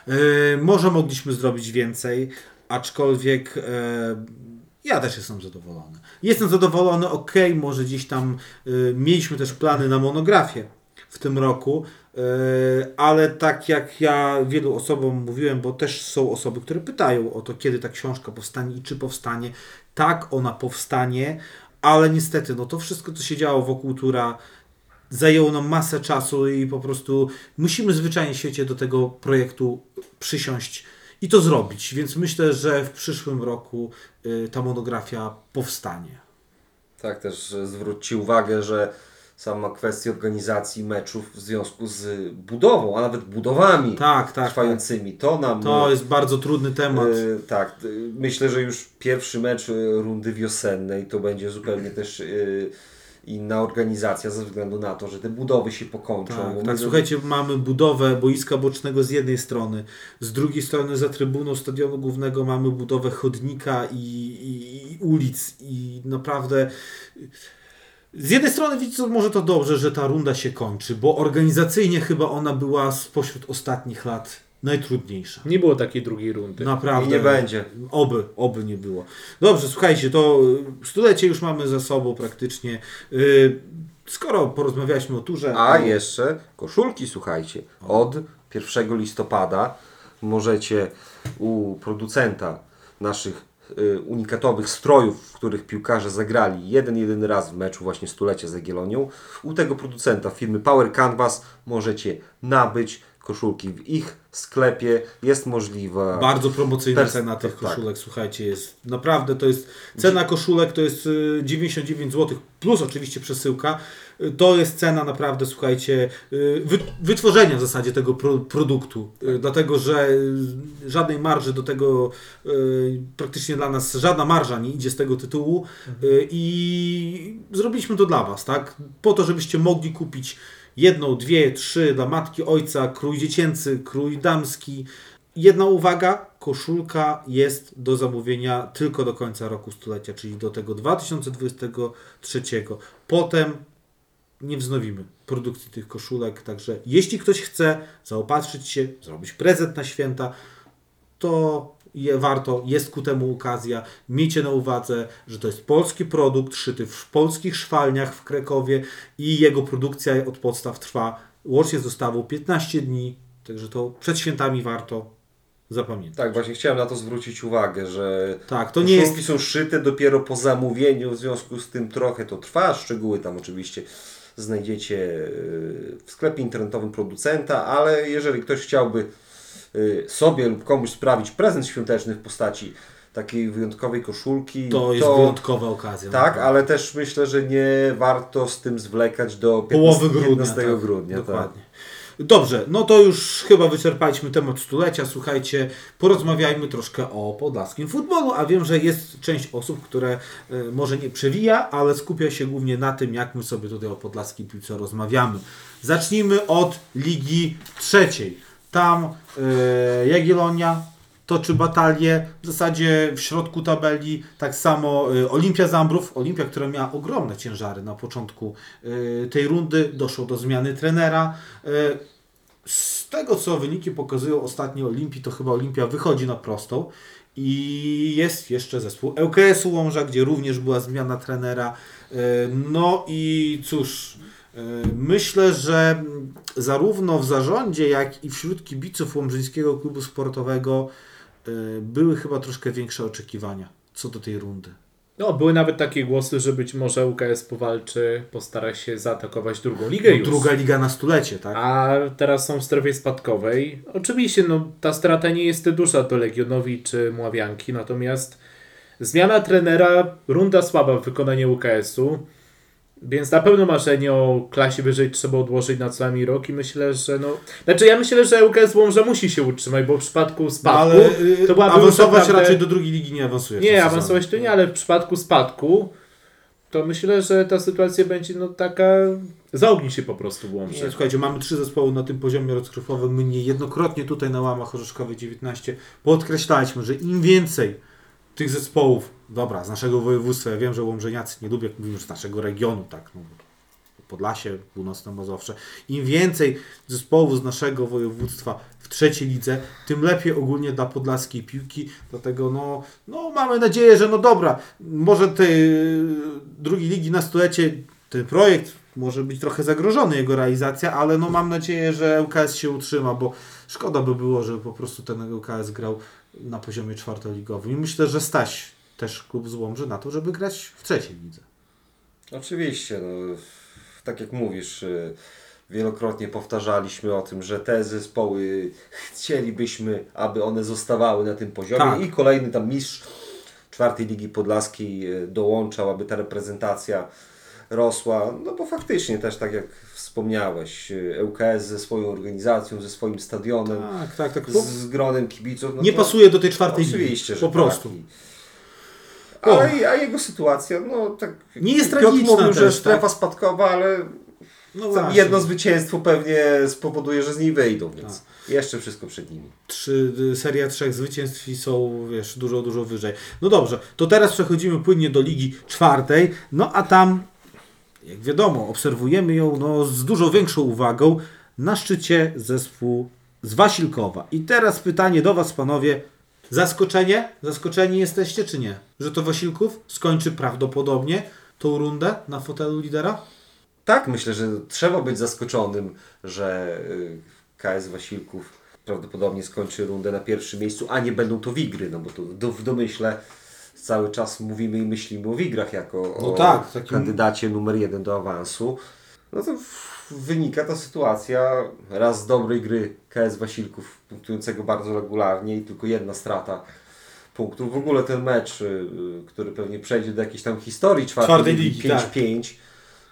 Yy, może mogliśmy zrobić więcej, aczkolwiek yy, ja też jestem zadowolony. Jestem zadowolony, ok, może gdzieś tam yy, mieliśmy też plany na monografię w tym roku, yy, ale tak jak ja wielu osobom mówiłem, bo też są osoby, które pytają o to, kiedy ta książka powstanie i czy powstanie. Tak, ona powstanie, ale niestety, no to wszystko, co się działo wokół tura, zajęło nam masę czasu i po prostu musimy zwyczajnie w świecie do tego projektu przysiąść i to zrobić. Więc myślę, że w przyszłym roku y, ta monografia powstanie. Tak, też e, zwróćcie uwagę, że sama kwestia organizacji meczów w związku z budową, a nawet budowami Tak, tak. tak. trwającymi, to nam. To jest bardzo trudny temat. e, tak, e, myślę, że już pierwszy mecz rundy wiosennej to będzie zupełnie też e, inna organizacja ze względu na to, że te budowy się pokończą. Tak, tak, słuchajcie, mamy budowę boiska bocznego z jednej strony, z drugiej strony za trybuną stadionu głównego mamy budowę chodnika i, i, i ulic i naprawdę z jednej strony widzicie, może to dobrze, że ta runda się kończy, bo organizacyjnie chyba ona była spośród ostatnich lat najtrudniejsza. Nie było takiej drugiej rundy. Naprawdę. I nie będzie. Oby, oby nie było. Dobrze, słuchajcie, to y, stulecie już mamy za sobą praktycznie. Y, Skoro porozmawialiśmy o turze. A to- jeszcze koszulki, słuchajcie. Od 1 listopada możecie u producenta naszych y, unikatowych strojów, w których piłkarze zagrali jeden, jedyny raz w meczu właśnie stulecia z Jagiellonią, u tego producenta firmy Power Canvas możecie nabyć koszulki. W ich sklepie jest możliwa. Bardzo promocyjna Pers- cena tych tak. koszulek, słuchajcie, jest naprawdę to jest cena koszulek to jest y, 99 zł plus oczywiście przesyłka. Y, To jest cena naprawdę, słuchajcie, y, wy, wytworzenia w zasadzie tego pro, produktu, Y, dlatego że y, żadnej marży do tego y, praktycznie dla nas żadna marża nie idzie z tego tytułu y, i zrobiliśmy to dla Was, tak? Po to, żebyście mogli kupić jedną, dwie, trzy dla matki, ojca, krój dziecięcy, krój damski. Jedna uwaga, koszulka jest do zamówienia tylko do końca roku stulecia, czyli do tego 2023. Potem nie wznowimy produkcji tych koszulek, także jeśli ktoś chce zaopatrzyć się, zrobić prezent na święta, to je, warto, jest ku temu okazja. Miejcie na uwadze, że to jest polski produkt, szyty w polskich szwalniach w Krakowie i jego produkcja od podstaw trwa łącznie z dostawą 15 dni, także to przed świętami warto zapamiętać. Tak, właśnie chciałem na to zwrócić uwagę, że Tak, to nie jest są szyte dopiero po zamówieniu, w związku z tym trochę to trwa. Szczegóły tam oczywiście znajdziecie yy, w sklepie internetowym producenta, ale jeżeli ktoś chciałby sobie lub komuś sprawić prezent świąteczny w postaci takiej wyjątkowej koszulki, To jest wyjątkowa okazja. Tak, naprawdę. ale też myślę, że nie warto z tym zwlekać do 15, Połowy grudnia. 15 tak, grudnia. Tak. Dokładnie. Dobrze, no to już chyba wyczerpaliśmy temat stulecia. Słuchajcie, porozmawiajmy troszkę o podlaskim futbolu, a wiem, że jest część osób, które y, może nie przewija, ale skupia się głównie na tym, jak my sobie tutaj o podlaskiej piłce rozmawiamy. Zacznijmy od Ligi Trzeciej. Tam y, Jagiellonia toczy batalię w zasadzie w środku tabeli. Tak samo y, Olimpia Zambrów, Olimpia, która miała ogromne ciężary na początku y, tej rundy, doszło do zmiany trenera. Y, z tego co wyniki pokazują ostatnie Olimpii, to chyba Olimpia wychodzi na prostą. I jest jeszcze zespół ŁKS-u Łomża, gdzie również była zmiana trenera. No i cóż, myślę, że zarówno w zarządzie, jak i wśród kibiców Łomżyńskiego Klubu Sportowego y, były chyba troszkę większe oczekiwania co do tej rundy. No, były nawet takie głosy, że być może UKS powalczy, postara się zaatakować drugą ligę już. No, Druga liga na stulecie, tak? A teraz są w strefie spadkowej. Oczywiście, no, ta strata nie jest duża do Legionowi czy Mławianki, natomiast zmiana trenera, runda słaba w wykonaniu UKS-u, więc na pewno marzenie o klasie wyżej trzeba odłożyć na co najmniej rok i myślę, że no... Znaczy ja myślę, że UKS Łomża musi się utrzymać, bo w przypadku No, spadku ale y, to byłaby awansować naprawdę- raczej do drugiej ligi nie awansuje. Nie, awansować to nie, ale w przypadku spadku to myślę, że ta sytuacja będzie no taka... Zaogni się po prostu w Łomży. Nie, słuchajcie, mamy trzy zespoły na tym poziomie rozgrywkowym. My niejednokrotnie tutaj na łamach Orzeszkowej 19 podkreślaliśmy, że im więcej tych zespołów, dobra, z naszego województwa, ja wiem, że Łomżeniacy nie lubią, jak mówimy, że z naszego regionu, tak, no, Podlasie, Północne Mazowsze, im więcej zespołów z naszego województwa w trzeciej lidze, tym lepiej ogólnie dla podlaskiej piłki, dlatego no, no mamy nadzieję, że no dobra, może tej drugiej ligi na stulecie ten projekt może być trochę zagrożony jego realizacja, ale no mam nadzieję, że ŁKS się utrzyma, bo szkoda by było, żeby po prostu ten ŁKS grał na poziomie czwartoligowym. I myślę, że stać też klub z Łomży na to, żeby grać w trzeciej lidze. Oczywiście, no, tak jak mówisz, y, wielokrotnie powtarzaliśmy o tym, że te zespoły chcielibyśmy, aby one zostawały na tym poziomie Tak. i kolejny tam mistrz czwartej ligi podlaskiej y, dołączał, aby ta reprezentacja rosła. No bo faktycznie też tak jak wspomniałeś, y, ŁKS ze swoją organizacją, ze swoim stadionem, Tak, tak, tak. z, gronem kibiców. No nie to- pasuje do tej czwartej Oczywiście, że Po prostu. Tak. Ale a jego sytuacja, no tak. Nie jest Piotr tragiczna mówił, że też, strefa tak? spadkowa, ale No jedno zwycięstwo pewnie spowoduje, że z niej wyjdą, więc Tak. jeszcze wszystko przed nimi. Trzy, y, seria trzech zwycięstw i są, wiesz, dużo, dużo wyżej. No dobrze, to teraz przechodzimy płynnie do Ligi Czwartej, no a tam, jak wiadomo, obserwujemy ją no, z dużo większą uwagą. Na szczycie zespół z Wasilkowa. I teraz pytanie do Was, panowie. Zaskoczenie? Zaskoczeni jesteście, czy nie? Że to Wasilków skończy prawdopodobnie tą rundę na fotelu lidera? Tak, myślę, że trzeba być zaskoczonym, że y, KS Wasilków prawdopodobnie skończy rundę na pierwszym miejscu, a nie będą to Wigry, no bo to w domyśle cały czas mówimy i myślimy o Wigrach jako No o tak, takim- kandydacie numer jeden do awansu. No to wynika ta sytuacja raz z dobrej gry KS Wasilków, punktującego bardzo regularnie i tylko jedna strata punktów. W ogóle ten mecz, y, który pewnie przejdzie do jakiejś tam historii czwartej, Czwartej ligi ligi, tak. 5-5,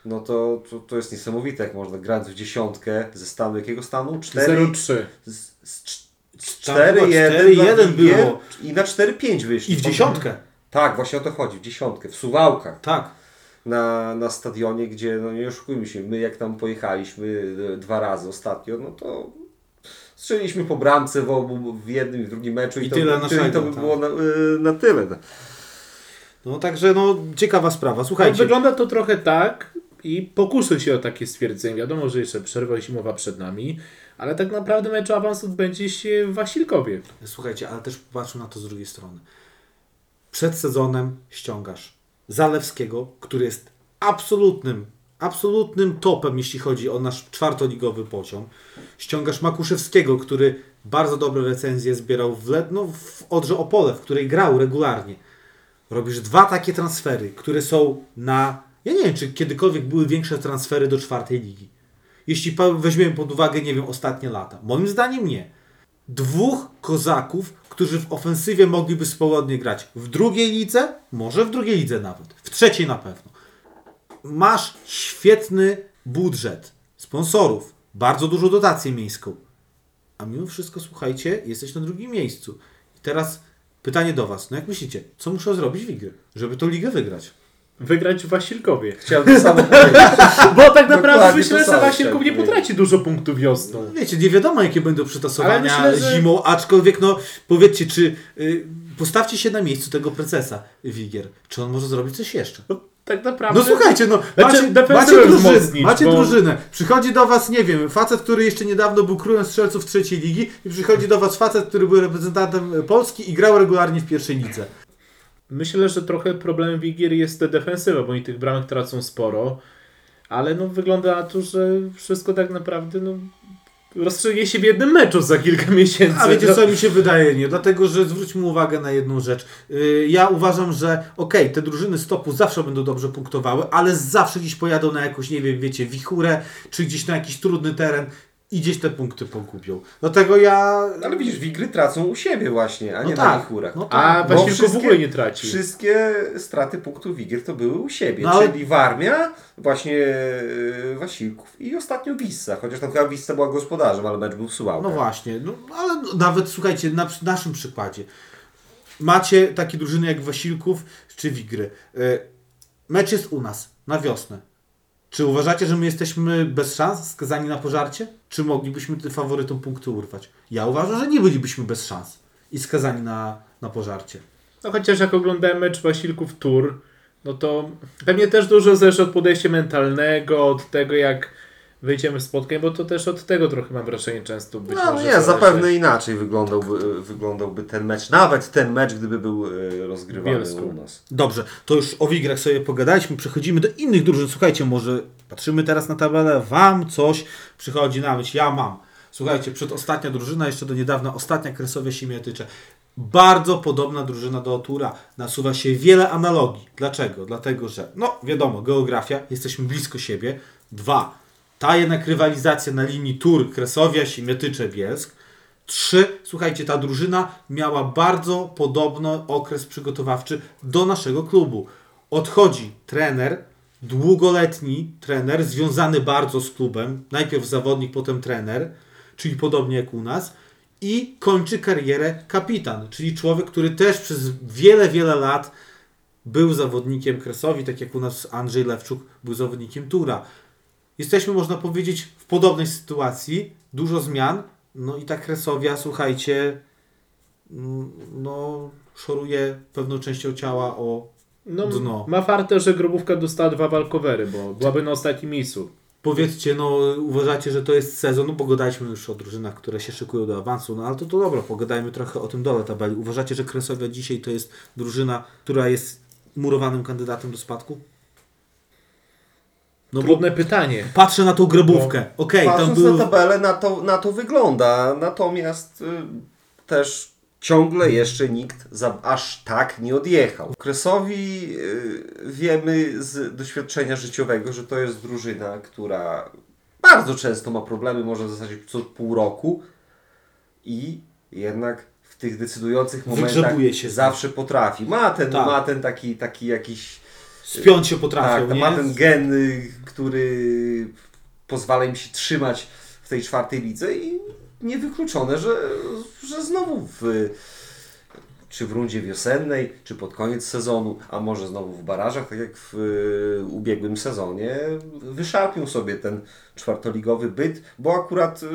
no to, to, to jest niesamowite, jak można grać w dziesiątkę ze stanu jakiego stanu? 4 0-3. z, z, cz- z Tam chyba 4-1 4-1 na Wigę było. i na 4-5 wyszli. I w dziesiątkę. Tak, właśnie o to chodzi, w dziesiątkę, w Suwałkach Tak. na, na stadionie, gdzie, no nie oszukujmy się, my jak tam pojechaliśmy e, dwa razy ostatnio, no to strzeliśmy po bramce w, obu, w jednym i w drugim meczu i, I to, tyle naszego, to by tak. było na, y, na tyle. No. No także no ciekawa sprawa. No, Słuchajcie. wygląda to trochę tak i pokuszę się o takie stwierdzenie. Wiadomo, że jeszcze przerwa zimowa przed nami, ale tak naprawdę mecz awans odbędzie się w Wasilkowie. Słuchajcie, ale też popatrzmy na to z drugiej strony. Przed sezonem ściągasz Zalewskiego, który jest absolutnym, absolutnym topem, jeśli chodzi o nasz czwartoligowy poziom. Ściągasz Makuszewskiego, który bardzo dobre recenzje zbierał w, Led- no, w Odrze Opole, w której grał regularnie. Robisz dwa takie transfery, które są na... Ja nie wiem, czy kiedykolwiek były większe transfery do czwartej ligi. Jeśli weźmiemy pod uwagę, nie wiem, ostatnie lata. Moim zdaniem nie dwóch kozaków, którzy w ofensywie mogliby swobodnie grać. W drugiej lidze, może w drugiej lidze nawet, w trzeciej na pewno. Masz świetny budżet sponsorów, bardzo dużą dotację miejską, a mimo wszystko, słuchajcie, jesteś na drugim miejscu. I teraz pytanie do Was, no jak myślicie, co muszą zrobić Wigry, żeby tą ligę wygrać? Wygrać w Wasilkowie. Chciałbym to samo <laughs> powiedzieć. Bo tak naprawdę Dokładnie myślę, że Wasilków nie potraci dużo punktów wiosną. Wiecie, nie wiadomo jakie będą przytasowania myślę, że- zimą, aczkolwiek no powiedzcie, czy y, postawcie się na miejscu tego precesa Wigier, czy on może zrobić coś jeszcze? No, tak naprawdę. No słuchajcie, no Znaczy, macie, defensywę macie, drużynę, wzmocnić, macie bo- drużynę, przychodzi do was, nie wiem, facet, który jeszcze niedawno był królem strzelców trzeciej ligi i przychodzi do was facet, który był reprezentantem Polski i grał regularnie w pierwszej lidze. Myślę, że trochę problemem Wigier jest defensywa, bo oni tych bramek tracą sporo, ale no wygląda na to, że wszystko tak naprawdę no, rozstrzygnie się w jednym meczu za kilka miesięcy. A wiecie No, co mi się wydaje? Nie, dlatego, że zwróćmy uwagę na jedną rzecz. Yy, ja uważam, że okej, te drużyny stopu zawsze będą dobrze punktowały, ale zawsze gdzieś pojadą na jakąś, nie wiem, wiecie, wichurę, czy gdzieś na jakiś trudny teren i gdzieś te punkty pogubią. Dlatego ja... Ale widzisz, Wigry tracą u siebie właśnie, a No nie tak, na Wichurach. no A tak. Bo Wasilków w ogóle nie traci. Wszystkie straty punktów Wigier to były u siebie, No ale- czyli Warmia, właśnie e, Wasilków i ostatnio Wissa, chociaż tam chyba Wissa była gospodarzem, ale mecz był w Suwałkach. No właśnie, no, ale nawet słuchajcie, na naszym przykładzie. Macie takie drużyny jak Wasilków czy Wigry. E, Mecz jest u nas na wiosnę. Czy uważacie, że my jesteśmy bez szans, skazani na pożarcie? Czy moglibyśmy tym faworytom punkty urwać? Ja uważam, że nie bylibyśmy bez szans i skazani na, na pożarcie. No chociaż jak oglądałem mecz Wasilków Tour, no to pewnie też dużo zależy od podejścia mentalnego, od tego jak wyjdziemy w spotkań, bo to też od tego trochę mam wrażenie często być No może nie, zapewne inaczej wyglądałby, wyglądałby ten mecz. Nawet ten mecz, gdyby był e, rozgrywany Bielsku. u nas. Dobrze, to już o Wigrach sobie pogadaliśmy, przechodzimy do innych drużyn. Słuchajcie, może patrzymy teraz na tabelę, Wam coś przychodzi na myśl, ja mam. Słuchajcie, przedostatnia drużyna, jeszcze do niedawna ostatnia Kresowia Siemiatycze. Bardzo podobna drużyna do Otura. Nasuwa się wiele analogii. Dlaczego? Dlatego, że, no wiadomo, geografia, jesteśmy blisko siebie. Dwa, ta jednak rywalizacja na linii Tur, Kresowia, Siemiatycze, Bielsk. Trzy, słuchajcie, ta drużyna miała bardzo podobny okres przygotowawczy do naszego klubu. Odchodzi trener, długoletni trener, związany bardzo z klubem, najpierw zawodnik, potem trener, czyli podobnie jak u nas, i kończy karierę kapitan, czyli człowiek, który też przez wiele, wiele lat był zawodnikiem Kresowi, tak jak u nas Andrzej Lewczuk był zawodnikiem Tura. Jesteśmy, można powiedzieć, w podobnej sytuacji, dużo zmian, no i ta Kresowia, słuchajcie, mm, no, szoruje pewną częścią ciała o No, dno. ma fartę, że grobówka dostała dwa walkowery, bo byłaby na ostatnim miejscu. Powiedzcie, no uważacie, że to jest sezon, no bo gadaliśmy już o drużynach, które się szykują do awansu, no ale to, to dobra, pogadajmy trochę o tym dole tabeli. Uważacie, że Kresowia dzisiaj to jest drużyna, która jest murowanym kandydatem do spadku? No bo Trudne pytanie. patrzę na tą grobówkę. Okej, tam Patrząc był... na tabelę, na to, na to wygląda. Natomiast y, też ciągle jeszcze nikt za, aż tak nie odjechał. Kresowi y, wiemy z doświadczenia życiowego, że to jest drużyna, która bardzo często ma problemy, może w zasadzie co pół roku i jednak w tych decydujących momentach zawsze potrafi. Ma ten, Tak. ma ten taki, taki jakiś Spiąć się potrafią, tak, nie? ma ten gen, y, który pozwala im się trzymać w tej czwartej lidze i niewykluczone, że, że znowu w, czy w rundzie wiosennej, czy pod koniec sezonu, a może znowu w barażach, tak jak w y, ubiegłym sezonie, wyszarpią sobie ten czwartoligowy byt, bo akurat y,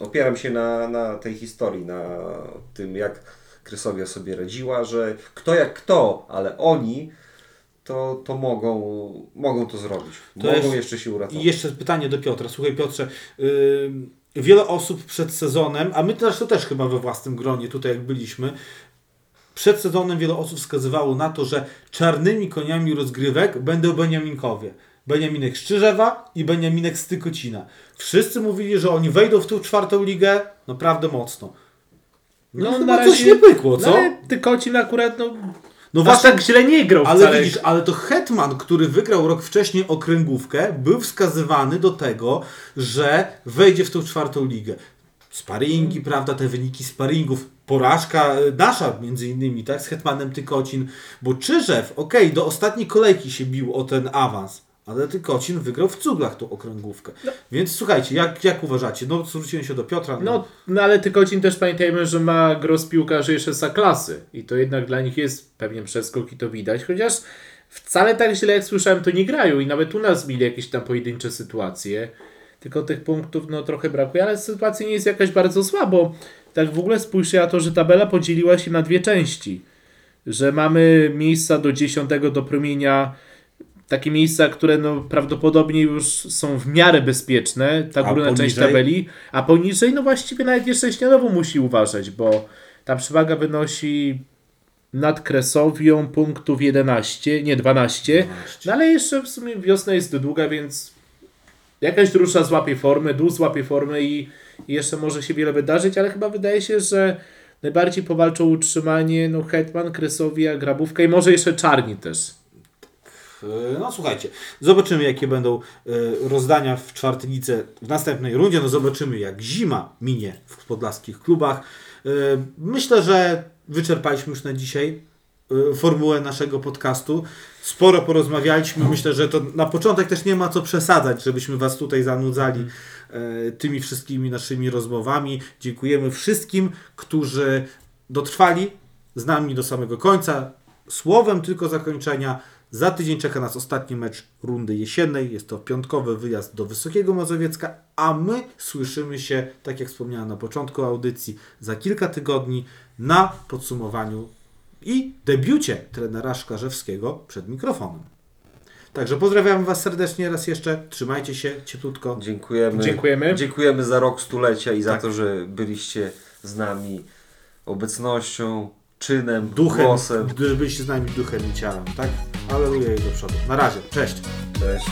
opieram się na, na tej historii, na tym jak Krysowia sobie radziła, że kto jak kto, ale oni to, to mogą, mogą to zrobić. To mogą jest- jeszcze się I uratować. jeszcze pytanie do Piotra. Słuchaj Piotrze, yy, wiele osób przed sezonem, a my też to też chyba we własnym gronie tutaj jak byliśmy, przed sezonem wiele osób wskazywało na to, że czarnymi koniami rozgrywek będą Beniaminkowie. Beniaminek z Czyżewa i Beniaminek z Tykocina. Wszyscy mówili, że oni wejdą w tą czwartą ligę naprawdę mocno. No, No, chyba na coś razie- nie pykło, co? No, ale Tykocin akurat, no, No właśnie, tak źle nie grał ale wcale. widzisz, ale to Hetman, który wygrał rok wcześniej okręgówkę, był wskazywany do tego, że wejdzie w tą czwartą ligę. Sparingi, prawda, te wyniki sparingów, porażka e, nasza między innymi, tak, z Hetmanem Tykocin, bo Czyżew, okej, do ostatniej kolejki się bił o ten awans, ale Tykocin wygrał w cuglach tą okręgówkę. Więc słuchajcie, jak, jak uważacie? No, zwróciłem się do Piotra. No, no ale Tykocin też pamiętajmy, że ma gros piłkarzy jeszcze za klasy i to jednak dla nich jest pewnie przeskok i to widać, chociaż wcale tak źle jak słyszałem to nie grają i nawet u nas mieli jakieś tam pojedyncze sytuacje, tylko tych punktów no trochę brakuje, ale sytuacja nie jest jakaś bardzo zła, bo tak w ogóle spójrzcie na to, że tabela podzieliła się na dwie części, że mamy miejsca do dziesiątego do promienia takie miejsca, które no, prawdopodobnie już są w miarę bezpieczne, ta górna część poniżej? tabeli, a poniżej no właściwie nawet jeszcze Śniadowo musi uważać, bo ta przewaga wynosi nad Kresowią punktów 11, nie 12, no ale jeszcze w sumie wiosna jest długa, więc jakaś drusza złapie formę, dół złapie formę i, jeszcze może się wiele wydarzyć, ale chyba wydaje się, że najbardziej powalczą utrzymanie no Hetman, Kresowia, Grabówka i może jeszcze Czarni też. E, No słuchajcie, zobaczymy jakie będą e, rozdania w czwartej lidze w następnej rundzie. No zobaczymy jak zima minie w podlaskich klubach. E, Myślę, że wyczerpaliśmy już na dzisiaj formułę naszego podcastu. Sporo porozmawialiśmy. Myślę, że to na początek też nie ma co przesadzać, żebyśmy Was tutaj zanudzali e, tymi wszystkimi naszymi rozmowami. Dziękujemy wszystkim, którzy dotrwali z nami do samego końca. Słowem tylko zakończenia. Za tydzień czeka nas ostatni mecz rundy jesiennej. Jest to piątkowy wyjazd do Wysokiego Mazowiecka, a my słyszymy się, tak jak wspomniałem na początku audycji, za kilka tygodni na podsumowaniu i debiucie trenera Szkarzewskiego przed mikrofonem. Także pozdrawiam Was serdecznie raz jeszcze. Trzymajcie się cieplutko. Dziękujemy. Dziękujemy. Dziękujemy za rok stulecia i za Tak. to, że byliście z nami obecnością, czynem, Duchem, głosem. gdyż byliście z nami duchem i ciałem, tak? I do przodu. Na razie, cześć. Cześć.